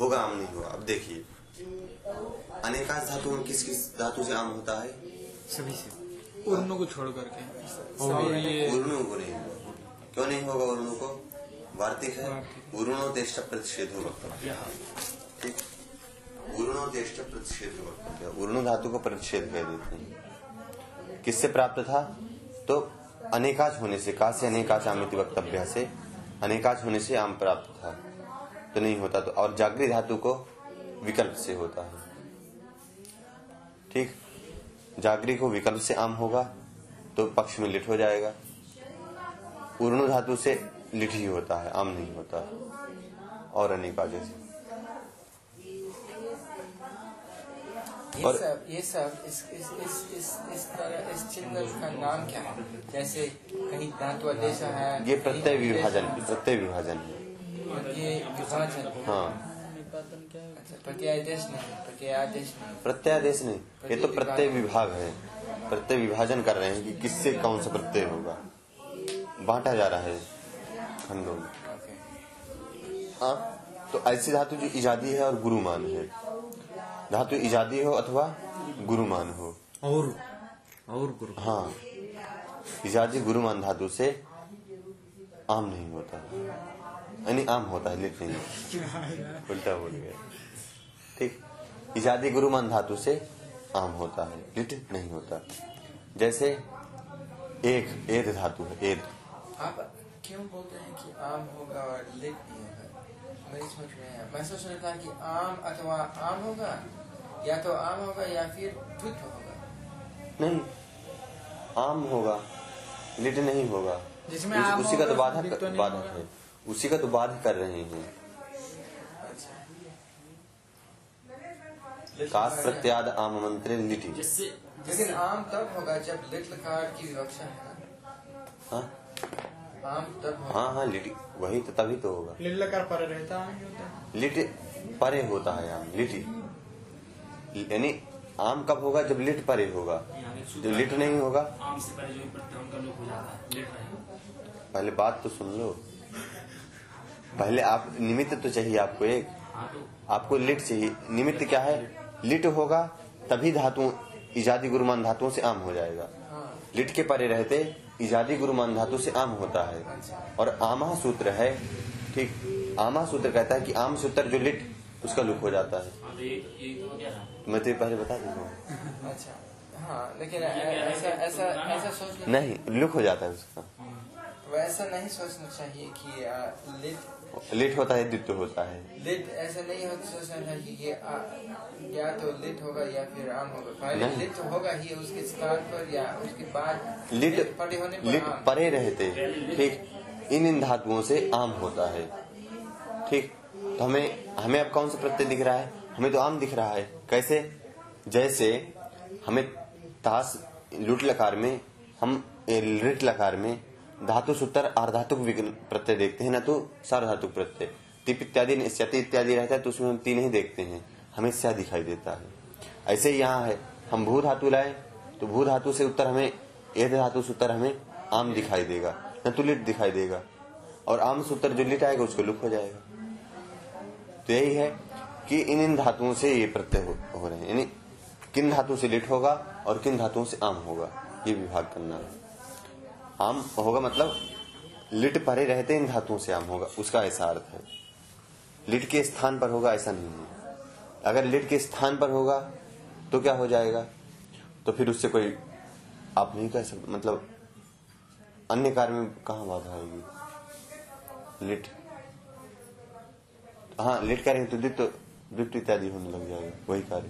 होगा आम नहीं होगा। अब देखिए। अनेकाश धातु में किस किस धातु से आम होता है? सभी से। उर्णों को छोड़ करके। और ये उर्णु को नहीं। होगा क्यों नहीं होगा उर्णु को? वार्तिक है। उर्णो तेष्ट प्रतिषेध वक्तव्य ठीक? उर्णो तेष्ट प्रतिषेध वक्तव्य उर्णु धातु को प्रतिषेध कह देते हैं? किससे प्राप्त था? तो अनेकाच होने से का से अनेकाच आमिति वक्तव्य से अनेकाच होने से आम प्राप्त था। तो नहीं होता तो और जागृत धातु को विकल्प से होता है। ठीक? जागरी को विकल्प से आम होगा तो पक्ष में लिट हो जाएगा। पूर्ण धातु से लिट ही होता है आम नहीं होता। और अनेका जैसे ये और- सब ये सब इस इस इस इस इस तरह इस चिन्ह का नाम क्या है? जैसे कहीं देशा है ये प्रत्यय विभाजन प्रत्यय विभाजन है। है। हाँ। अच्छा प्रत्यादेश नहीं प्रत्यादेश नहीं। प्रत्यादेश ये तो प्रत्यय विभाग है। प्रत्यय विभाजन कर रहे हैं कि किससे कौन सा प्रत्यय होगा। बांटा जा रहा है खंडों में। हाँ तो ऐसी धातु जो इजादी है और गुरुमान है। धातु इजादी हो अथवा गुरुमान हो। और और गुरु। हाँ इजादी गुरुमान धातु से आम नहीं होता। यानी आम होता है लिख नहीं उल्टा बोल गया। ठीक इजादी गुरुमान धातु से आम होता है लिट नहीं होता। जैसे एक एद धातु है एद आप क्यों बोलते हैं कि आम होगा और लिट नहीं होगा? मेरी समझ में है मैं सोच रहा था कि आम अथवा आम होगा या तो आम होगा या फिर दुध होगा। नहीं आम होगा लिट नहीं होगा। जिसमें उस- उसी का तो बाधक तो बाधक है। उसी का तो बाध कर रहे हैं। काश प्रत्याद आम मंत्र लिटी। लेकिन आम तब होगा जब लिट लकार की विवक्षा है हाँ? ना आम तब होगा। हाँ हाँ लिटी वही तो तभी तो होगा। लिल्लकार पर रहता है होता? लिट परे होता है आम लिटी। यानी आम कब होगा? जब लिट परे होगा। जब लिट नहीं होगा? आम से पहले जो प्रत्यय उनका लोप हो जाता है लेट पहले बात तो सुन लो। पहले आप निमित्त तो चाहिए आपको एक। आपको लिट चाहिए। निमित्त क्या है? लिट होगा तभी धातु इजादी गुरुमान धातुओं से आम हो जाएगा। लिट के परे रहते इजादी गुरुमान धातु से आम होता है। और आमा सूत्र है ठीक आमा सूत्र कहता है कि आम सूत्र जो लिट उसका लुक हो जाता है। हाँ तो ये ये तो हो? मैं तो पहले बता देता हूँ अच्छा हाँ लेकिन ऐसा ऐसा ऐसा सोचना नहीं लुक हो जाता है उसका। वैसा नहीं सोचना चाहिए कि लिट लिट होता है द्वित्व होता है। लिट ऐसा नहीं हो सोचना कि ये आ, या तो लिट होगा या फिर आम होगा। पहले नहीं। होगा ही उसके स्थान पर या उसके बाद। लिट पड़े होने पर लिट परे रहते। ठीक। इन इन धातुओं से आम होता है। ठीक। तो हमें हमें अब कौन सा प्रत्यय दिख रहा है? हमें तो आम दिख रहा है। कैसे? जैसे हमें ताश लुट लकार में हम लिट लकार में धातु सूत्र विकल्प प्रत्यय देखते हैं ना तो सार्वधातुक प्रत्यय। तिप इत्यादि स्यति इत्यादि रहता है तो उसमें हम तीन ही देखते हैं। हमें स्या दिखाई देता है। ऐसे ही यहाँ है हम भू धातु लाए तो भू धातु से उत्तर हमें एध धातु सूत्र हमें आम दिखाई देगा न तो लिट दिखाई देगा। और आम सूत्र जो लिट आएगा उसको लुक हो जाएगा। तो यही है कि इन इन धातुओं से ये प्रत्यय हो, हो रहे हैं। यानी किन धातु से लिट होगा और किन धातुओं से आम होगा ये विभाग करना है। आम होगा मतलब लिट परे रहते इन धातुओं से आम होगा उसका ऐसा अर्थ है। लिट के स्थान पर होगा ऐसा नहीं है। अगर लिट के स्थान पर होगा तो क्या हो जाएगा? तो फिर उससे कोई आप नहीं कह सकते मतलब अन्य कार्य में कहा बाधा आएगी? लिट। हाँ लिट करेंगे तो द्वित्व द्वित्व इत्यादि होने लग जाएगा वही कार्य।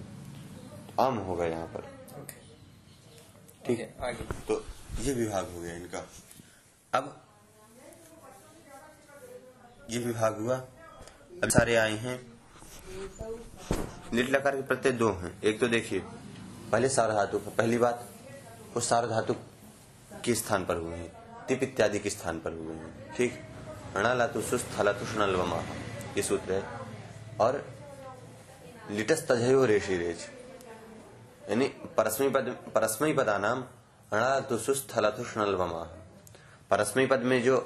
तो आम होगा यहाँ पर। ठीक। है तो ये विभाग हो गया इनका। अब ये विभाग हुआ। अब सारे आए हैं। लिट लकार के प्रत्यय दो हैं। एक तो देखिए, पहले सार्वधातु का पहली बात, वो सार्वधातु के स्थान पर हुए हैं। तिप इत्यादि के स्थान पर हुए हैं। ठीक? रणा लातु सुस्थ हलातु ये सूत्र है। और लिटस तजयो रेशी रेच यानी परस्मय पद परस्मय पदा नाम सुस्थ हलातु पद में जो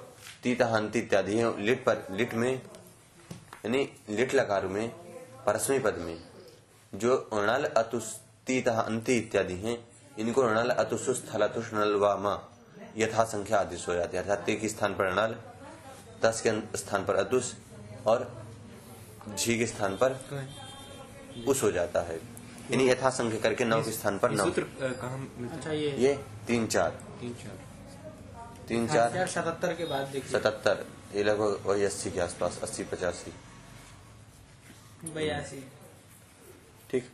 तीत हंत इत्यादि है लिट पर लिट में यानी लिट लकार में परस्मी पद में जो अणल अतुस्तीत अंति इत्यादि हैं इनको अणल अतुसु स्थल अतुष नल व म यथा संख्या आदेश हो जाती है। अर्थात ते के स्थान पर अणल दस के स्थान पर अतुस और झी के स्थान पर उस हो जाता है। यानी यथा संख्या करके नौ के स्थान पर नौ। सूत्र अच्छा ये ये तीन चार। तीन चार। तीन चार? सतहत्तर के बाद देखिए। सतहत्तर। ये लगभग वही अस्सी के आसपास अस्सी पचासी। बयासी। ठीक।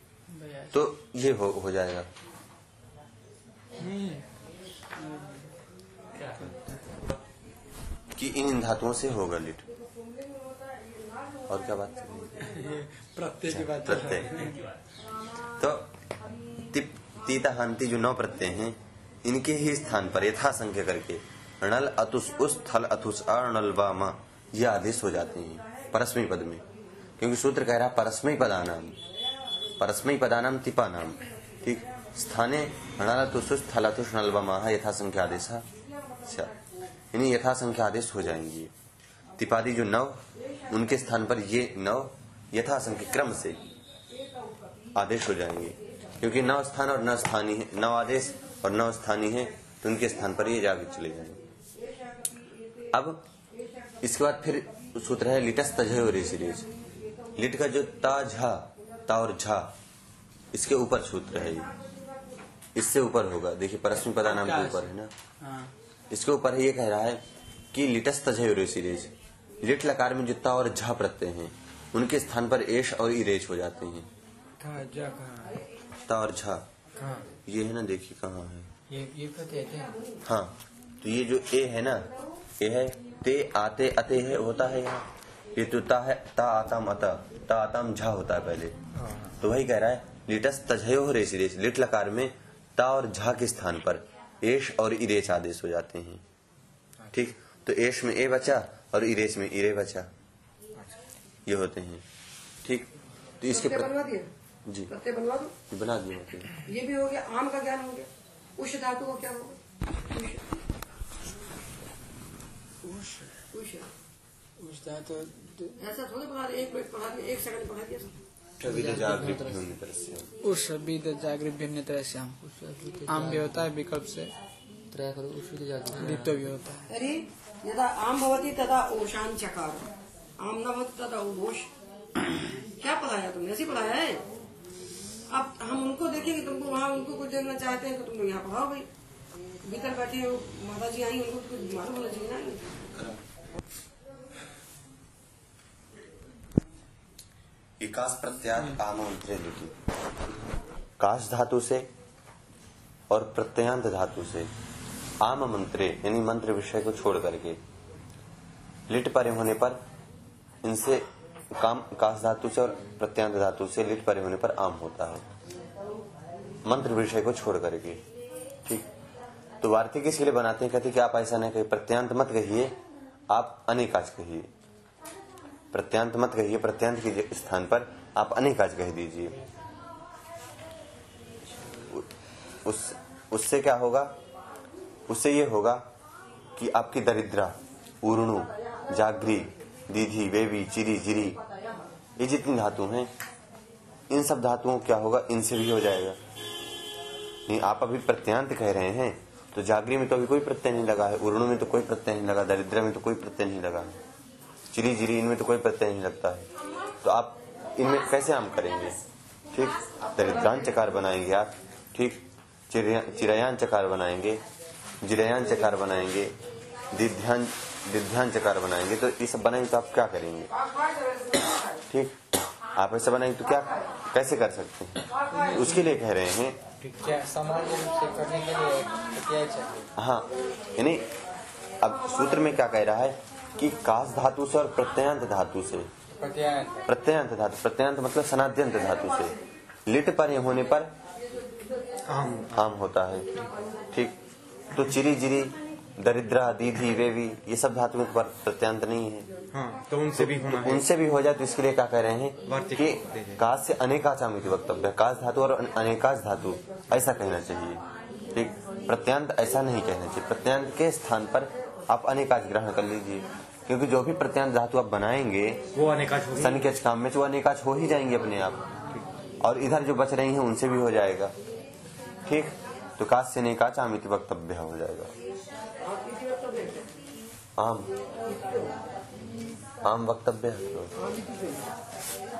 तो ये हो, हो जाएगा। नहीं कि इन धातुओं से होगा लिट और क्या बात? है? प्रत्यय की बात कर प्रत्यय। तो तीता हांति जो नौ प्रत्यय हैं इनके ही स्थान पर यथा संख्या करके णल अतुस उस थल अथुस अणल वामा ये आदेश हो जाते हैं परस्मय पद में। क्योंकि सूत्र कह रहा परस्मय पदानाम परस्मय पदानाम तिपा नाम ठीक? स्थाने णल अतुस थल अथुस नल वामा यथा संख्या आदेश यानी यथा संख्या आदेश हो जाएँगे। तिपादी जो नव उनके स्थान पर ये नव यथा संख्या क्रम से आदेश हो जाएँगे। क्योंकि नव स्थान और नव स्थानीय नव आदेश और नव स्थानीय है तो उनके स्थान पर ये जाके चले जाएँगे। अब इसके बाद फिर सूत्र है लिटस तजय और सीरीज़ लिट का जो ता झा ता और झा इसके ऊपर सूत्र है ये। इससे ऊपर होगा। देखिए परस्मी पदा नाम के ऊपर है ना? इसके ऊपर ये कह रहा है कि लिटस तजय और सीरीज़ लिट लकार में जो ता और झा प्रत्यय हैं उनके स्थान पर एश और इरेज हो जाते हैं? ता और झा। ये है ना देखिए कहाँ है। ये ये प्रत्यय थे हाँ। तो ये जो ए है ना ये है ते आते अते है होता है यहाँ। ये तो ता है ता आताम अता ता आताम झा होता है पहले। तो वही कह रहा है लिटस तजयो हो रेस रेस लिट लकार में ता और झा के स्थान पर एश और इरेच आदेश हो जाते हैं। ठीक? तो एश में ए बचा और इरेच में इरे बचा। ये होते हैं। ठीक? तो इसके जी। प्रत्यय बनवा दो। बना दिए ये भी हो गया आम का ज्ञान हो गया। उष धातु को क्या होगा उष। उष। धातु ऐसा थोड़ी पढ़ा दिया एक मिनट पढ़ा दिया एक सेकंड पढ़ा दिया। कविता जागृत से। विद भिन्न तरह श्याम आम। भी होता है विकल्प से। द्वित्व भी होता है। तर्हि यदा आम भवति तदा ओशान चकार आम न भवति तदा उघोष क्या पढ़ाया तुमने? ऐसे पढ़ाया है? अब हम उनको देखें कि तुमको वहाँ उनको कुछ देखना चाहते हैं तो तुम लोग यहाँ पढ़ाओ भाई। भीतर बैठे हो माता जी आई, उनको कुछ मालूम होना चाहिए ना। विकास प्रत्यात आमंत्रे लिखी काश धातु से और प्रत्ययांत धातु से आम मंत्रे, यानी मंत्र विषय को छोड़ करके, लिट परे होने पर इनसे काम काश धातु से और प्रत्यांत धातु से लिट परे होने पर आम होता है। मंत्र विषय को छोड़ करके, ठीक? तो वार्तिक इसके लिए बनाते हैं, कहते कि आप ऐसा नहीं कहिए, प्रत्यांत मत कहिए, आप अनेकाच कहिए। प्रत्यांत मत कहिए, प्रत्यांत के स्थान पर आप अनेकाज कह दीजिए। उस, उससे क्या होगा? उससे ये होगा कि आपकी दरिद्रा उर्णु जागरी दीधी वेवी चिरी, जिरी। ये जितनी धातु हैं, इन सब धातुओं क्या होगा? इनसे भी हो जाएगा। नहीं, आप अभी प्रत्यांत कह रहे हैं तो जागरी में तो अभी कोई प्रत्यय नहीं लगा है, उर्णु में तो कोई प्रत्यय नहीं लगा, दरिद्रा में तो कोई प्रत्यय नहीं लगा है, चिरी, जिरी, इनमें तो कोई प्रत्यय नहीं लगता है। तो आप इनमें कैसे आम करेंगे? ठीक दरिद्रान चकार बनाएँगे आप, ठीक, चिरया- चिरयान चकार बनाएँगे, जिरयान चकार बनाएँगे, दिध्यान दिध्यान चकार बनाएँगे तो ये सब बनाएँगे तो आप क्या करेंगे? ठीक? आप ऐसा बनाएँगे तो क्या कैसे कर सकते हैं? उसके लिए कह रहे हैं। सामान्य रूप से करने के लिए प्रत्यय हाँ यानी अब सूत्र में क्या कह रहा है कि काश धातु से और प्रत्ययांत धातु से। प्रत्यंत धातु प्रत्ययांत मतलब सनाद्यंत धातु से। लिट पर होने पर आम। आम होता है। ठीक? तो चिरी जिरी दरिद्रा दीधी वेवी ये सब धातुओं पर प्रत्यांत नहीं है। हाँ तो उनसे भी होना है। उनसे भी हो जाए तो इसके लिए क्या कह रहे हैं कि। काश से अनेकाचामित वक्तव्य काश धातु और अनेकाच धातु ऐसा कहना चाहिए। ठीक? प्रत्यांत ऐसा नहीं कहना चाहिए। प्रत्यांत के स्थान पर आप अनेकाच ग्रहण कर लीजिए। क्योंकि जो भी प्रत्यांत धातु आप बनाएँगे वो होगी सनिकच काम में तो वो अनेकाच हो ही जाएँगे अपने आप। और इधर जो बच रही हैं उनसे भी हो जाएगा। ठीक? तो काश से नेकाच आमित वक्तव्य हो जाएगा। आम। आम वक्तव्य।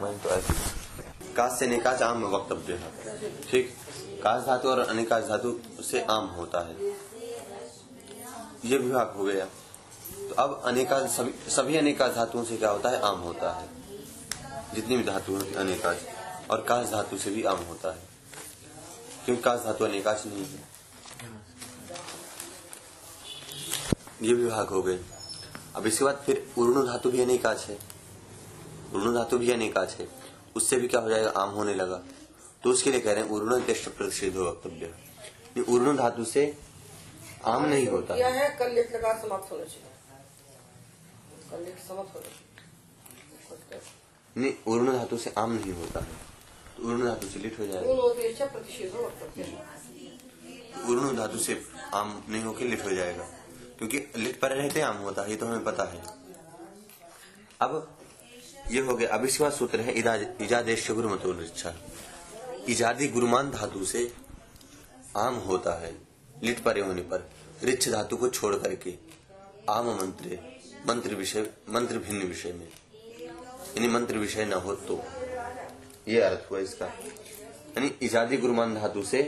मैं तो ऐसे काश से निकाच आम वक्तव्य है। ठीक। काश धातु और अनिकाश धातु से आम होता है। ये विभाग हो गया। तो अब अनेकाश सभी सभी अनेकाश धातुओं से क्या होता है? आम होता है। जितनी भी धातु अनेकाश और काश धातु से भी आम होता है। क्योंकि काश धातु अनेकाश नहीं है। ये विभाग हो गए। अब इसके बाद फिर उर्णु धातु भी अनेकाच है। उर्णु धातु भी अनेकाच है। उससे भी क्या हो जाएगा? आम होने लगा। तो उसके लिए कह रहे हैं उर्णु त्यष्ट प्रतिषेध हो वक्तव्य। ये उर्णु धातु से आम नहीं होता। यह है है कल्लिट लगा समाप्त होना चाहिए। कल्लिट समाप्त होना चाहिए। नहीं उर्णु धातु से आम नहीं होता। है उर्णु धातु से लिट हो जाएगा। है प्रतिषेध हो। वक्तव्य उर्णु धातु से आम नहीं होकर लिट हो जाएगा क्योंकि लिट पर रहते आम होता है ये तो हमें पता है। अब ये हो गया अब इसके बाद सूत्र है इजादेश गुरु मतो निच्छा इजादी गुरुमान धातु से आम होता है लिट परे होने पर रिच धातु को छोड़ करके आम मंत्र मंत्र विषय मंत्र भिन्न विषय में। यानी मंत्र विषय न हो तो। ये अर्थ हुआ इसका। यानी इजादी गुरुमान धातु से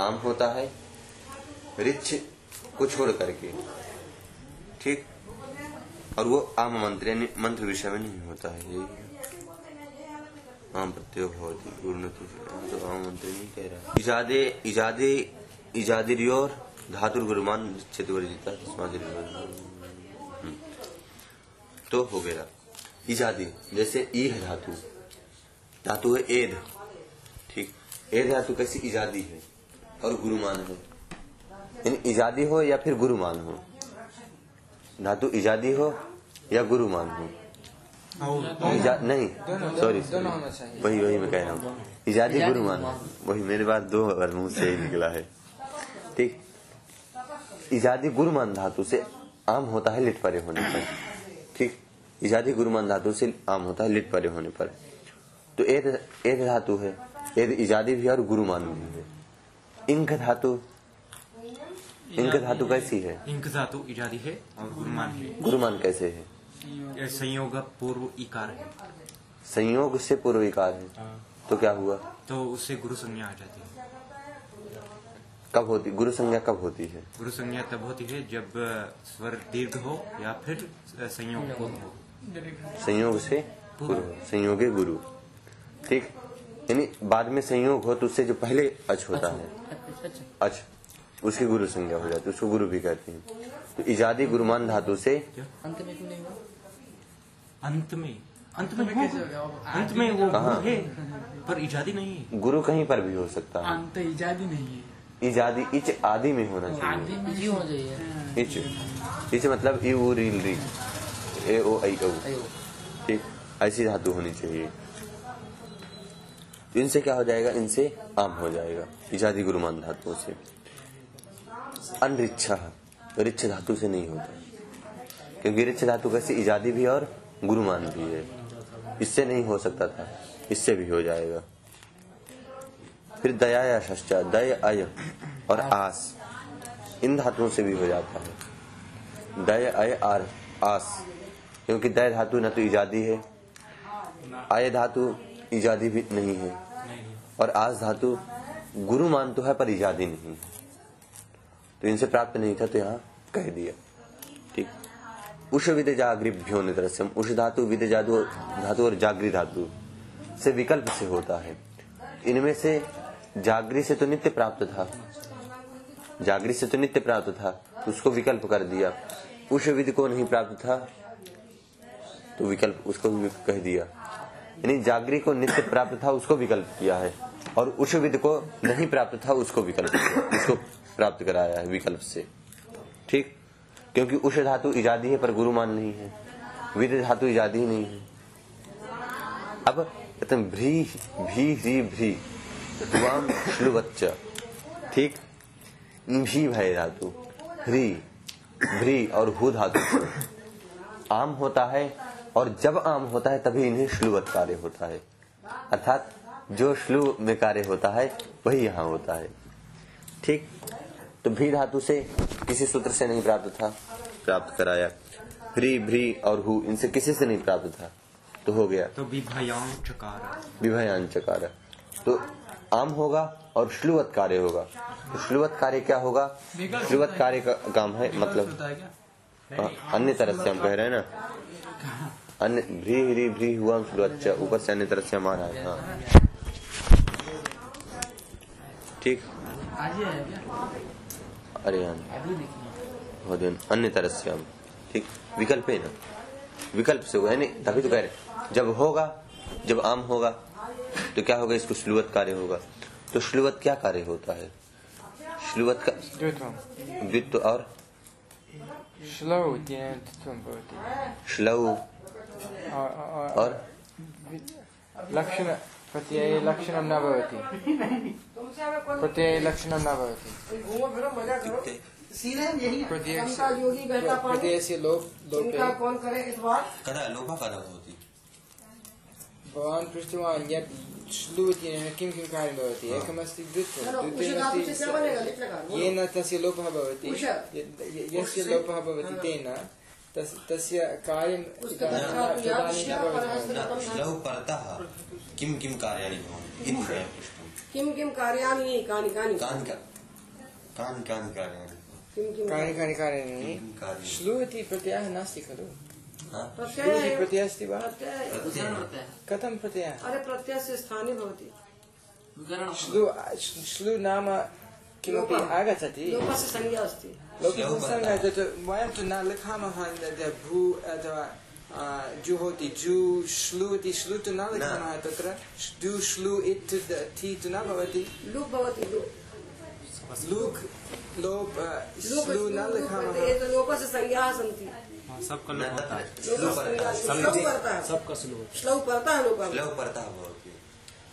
आम होता है रिच्छ को छोड़ करके, ठीक? और वो आम मंत्र, यानी मंत्र विषय में नहीं होता है यही आम प्रत्यय भवती उन्नति से तो आम मंत्र नहीं कह रहा। इजादे इजादे इजादिर्योर धातुर गुरुमान चित वर्जिता हम्म। तो हो गया। इजादी, जैसे ई है धातु धातु है एद ठीक? एद धातु कैसी? इजादी है और गुरुमान है। यानी इजादी हो या फिर गुरुमान हो? धातु इजादी हो या गुरुमान हो? इजा, नहीं सॉरी। वही वही मैं कह रहा हूँ। इजादी गुरुमान। है वही मेरे बात दो बार मुँह से ही निकला है। ठीक? इजादी गुरुमान धातु से आम होता है लिट परे होने पर। ठीक? इजादी गुरुमान धातु से आम होता है लिट परे होने पर। तो एद धातु है एद इजादी भी है और गुरुमान भी है। इंक धातु इंक धातु कैसी है? इंक धातु इजादी है और गुरुमान है। गुरुमान कैसे है? संयोग पूर्व इकार है। संयोग से पूर्व इकार है। तो क्या हुआ? तो उससे गुरु संज्ञा आ जाती है। कब होती गुरु संज्ञा कब होती है? गुरु संज्ञा तब होती है जब स्वर दीर्घ हो या फिर संयोग हो। संयोग से पूर्व संयोगे गुरु। ठीक। यानी बाद में संयोग हो तो उससे जो पहले अच होता है। अच। उसकी गुरु संज्ञा हो जाती है उसको गुरु भी कहते हैं। तो इजादी गुरुमान धातु से अंत में क्यों नहीं हुआ? अंत में। अंत में हो अंत में वो गुरु है पर इजादी नहीं है। गुरु कहीं पर भी हो सकता है। अंत इजादी नहीं है। इजादी इच आदि में होना चाहिए। चाहिए। इच। इच मतलब ई उ रील री ए ओ। आई ओ। ठीक। ऐसी धातु होनी चाहिए। तो इनसे क्या हो जाएगा? इनसे आम हो जाएगा इजादी गुरुमान धातुओं से। अनरिच्छा रिच्छ धातु से नहीं होता। क्योंकि रिच्छ धातु कैसे? इजादी भी और गुरुमान भी है। इससे नहीं हो सकता था, इससे भी हो जाएगा। फिर दया या षष्चा दय अय और आस, इन धातुओं से भी हो जाता है। दय अय आर आस, क्योंकि दय धातु न तो इजादी है आय धातु इजादी भी नहीं है। और आज धातु गुरु मान तो है, पर इजादी नहीं। है तो इनसे प्राप्त नहीं था तो यहाँ कह दिया। ठीक। उष विद जागृभ्यो निदरस्यम। उष धातु विद जादु धातु और जागृ धातु से विकल्प से होता है। इनमें से जागृ से तो नित्य प्राप्त था। जागृ से तो नित्य प्राप्त था तो उसको विकल्प कर दिया। उष विद को नहीं प्राप्त था तो विकल्प उसको कह दिया। यानी जागृ को नित्य प्राप्त था, उसको विकल्प किया है। और उष विद को नहीं प्राप्त था, उसको विकल्प उसको प्राप्त कराया है विकल्प से। ठीक? क्योंकि उष धातु इजादी है, पर गुरुमान नहीं है। विद धातु इजादी नहीं है। अब भ्री भी ह्री भ्री श्लुवच्च। ठीक? भी भय धातु। ह्री भ्री और हु धातु आम होता है, और जब आम होता है, तभी इन्हें श्लुवत कार्य होता है। अर्थात जो श्लू में कार्य होता है वही यहाँ होता है। ठीक? तो भी धातु से किसी सूत्र से नहीं प्राप्त था। प्राप्त कराया। भ्री भ्री और हु इनसे किसी से नहीं प्राप्त था। तो हो गया। तो चकार विभयान चकार तो आम होगा और श्लुवत कार्य होगा। तो श्लुवत कार्य क्या होगा? श्लुवत कार्य का काम है मतलब है अन्य तरह से हम कह रहे हैं ना। अन्य भ्री ह्री भ्री हुआ श्लुवत ऊपर से अन्य तरह से हमारा है हाँ। ठीक। अरे हाँ अन्य तरह से हम ठीक। विकल्प है ना? विकल्प से हुआ है नहीं? तभी तो कह रहे जब होगा जब आम होगा तो क्या होगा? इसको श्लुवत कार्य होगा। तो श्लुवत क्या कार्य होता है? श्लुवत का द्वित्वं और? श्लौ इत्यनेन द्वित्वं भवति। श्लौ। और- लक्षण प्रत्यये लक्षणं न भवति। प्रत्यये लक्षणं न भवति। घूमो फिरो मज़ा करो। सीधे यही प्रत्यय से- लोप लोपे कौन करे इस बार? कदा लोभा कदा भवति भवान् पृष्टवान् यत् श्लू किं किं कार्यं भवति? एकमस्ति द्वित्वं लगा द्वितीयमस्ति येन तस्य लोपः भवति। उषा। य- य- यस्य लोपः भवति तेन तस्य कार्यं परतः किं किं कार्याणि भवन्ति? किम किम कार्याणि कानि कानि। कानि कानि। कानि कार्याणि। किम किम कानि कानि कार्याणि। किं कार्याणि। श्लू इति प्रत्ययः नास्ति खलु। हा? प्रत्यय प्रत्ययः अस्ति वा? प्रत्यय। कथं प्रत्ययः? अरे प्रत्यय से स्थानीय भवति श्लू श्लू नाम किमपि। आगच्छति? लोप से संज्ञा अस्ति। लोकसंज्ञा तत् वयं तु न लिखामः भू अथवा जुहोति जु श्लू इति श्लू तु न लिखामः तत्र? डु श्लू इत् थि तु न भवति? लुप भवति लुप लूक् लोप आ, न लिखामः। ये तो लोप से संज्ञा सन्ति हाँ, सबका न लोप होता है। पड़ता है सबका स्लोप पड़ता है लोप श्लौ परतः भवति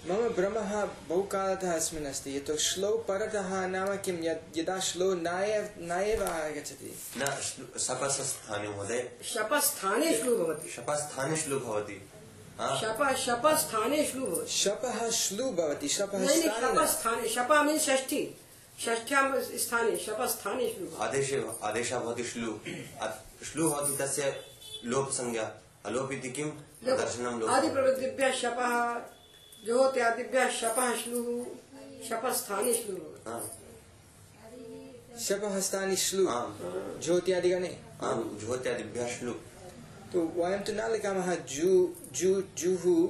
मम भ्रमः बहुकालतः अस्मिन् अस्ति यतो श्लो परतः नाम किं? यत् यदा श्लो न एव न एव आगच्छति। न शपस्थाने महोदय। शप स्थाने श्लू भवति। शपस्थाने श्लु भवति। हा? शप शप स्थाने श्लू भवति। शपः श्लू भवति। शपः नहीं नहीं स्थाने शप स्थाने शपा मीन षष्ठी। षष्ठ्याम स्थाने शप स्थाने श्लू आदेशे आदेशः भवति श्लु। श्लु भवति तस्य लोप संज्ञा अलोप इति किं? दर्शनं लोप। आदि प्रवृत्तिभ्य शपः ज्योत्यादिभ्य शपः श्लू। शप स्थाने श्लू श्लू। आम् ज्योत्यादिगणे। आम् ज्योत्यादिभ्यः श्लु। तो वयं तु न लिखामः जु जु जुः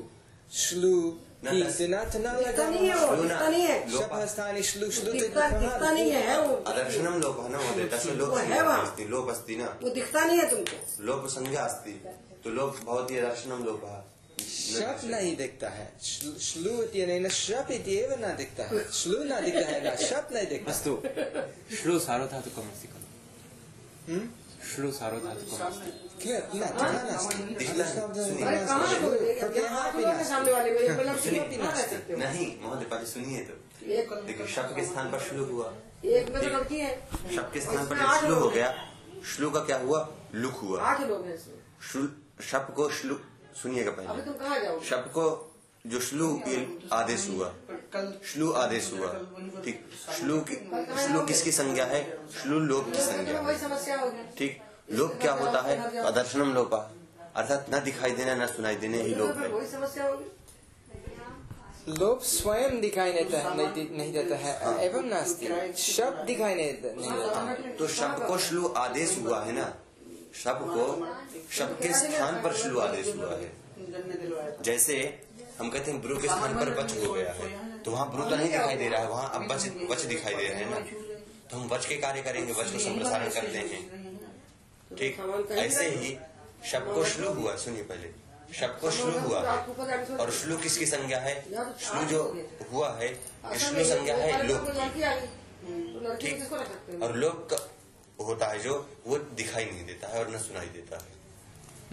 श्लू न, तस्- न नहीं वो दिखता नहीं है लोप- श्लू श्लू तु है है अदर्शनं न महोदय तस्य है। अस्ति लोप अस्ति न। वो दिखता नहीं है तुमको। लोप संज्ञा अस्ति। तो लोप भवति दर्शनं लोपः। शप नहीं दिखता है। श्लू- इत्यनेन शप इति एव न दिखता है। श्लू न दिखता है न शप नहीं दिखता। अस्तु श्लू सार्वधातुकमस्ति खलु। हम्म? श्लू सार्वधातुकमस्ति क्या न तथा नास्ति? दिखता है। हैं? नास्ति? सामने वाले मेरे मतलब सुनिए, नहीं तो। एक देखिए शब्द के स्थान पर श्लू हुआ। एक में तो शब्द के स्थान पर श्लू हो। गया श्लू का क्या हुआ? लुक हुआ। आठ लोग हैं इसमें। श्लू- शब्द को श्लू सुनिएगा अभी पहले तुम कहाँ जाओगे? शब्द को जो श्लू आदेश हुआ। श्लू आदेश हुआ। ठीक श्लू की श्लू किसकी संज्ञा है? श्लू लोप की संज्ञा है। समस्या ठीक लोप क्या होता है? अदर्शनम लोपा अर्थात न दिखाई देना न सुनाई देने ही लोप है। वही लोप स्वयं दिखाई देता है नहीं, नहीं देता है एवं नास्ति। शब्द दिखाई नहीं देता। तो शब्द को श्लू आदेश हुआ है ना? शब्द को शब्द के स्थान पर श्लू आदेश हुआ है जैसे हम कहते हैं, ब्रू के स्थान पर वच हो गया है तो वहाँ ब्रू तो नहीं दिखाई दे रहा है, वहाँ अब वच वच दिखाई दे रहे हैं ना। तो हम वच के कार्य करेंगे वच को संप्रसारण करते हैं। ठीक, ऐसे ही शब्द को श्लू हुआ, सुनिए पहले। शब्द को श्लू हुआ है, और श्लू किसकी संज्ञा है? श्लू जो हुआ है श्लू संज्ञा है लोक की। लड़की आ गई लड़की को किसको रख सकते हैं और लोक होता है जो, वो दिखाई नहीं देता है और न सुनाई देता है।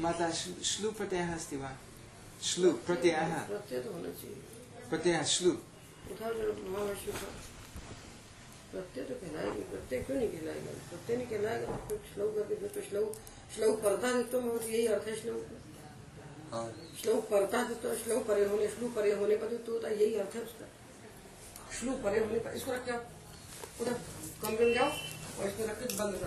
माता श्लू- श्लू प्रत्ययः अस्ति वा? श्लू प्रत्ययः प्रत्यय तो प्रत्ययः श्लू. तो कहलाएगी प्रत्यय क्यों नहीं कहलाएगा? प्रत्यय नहीं कहलाएगा तो श्लोक करके तो श्लोक श्लोक पढ़ता दिखता यही अर्थ है श्लोक श्लोक श्लोक परे होने श्लोक परे होने पर तो होता यही अर्थ है उसका। श्लोक परे होने पर इसको रख जाओ। उधर कमरे में जाओ और इसको रख के बंद कर दो।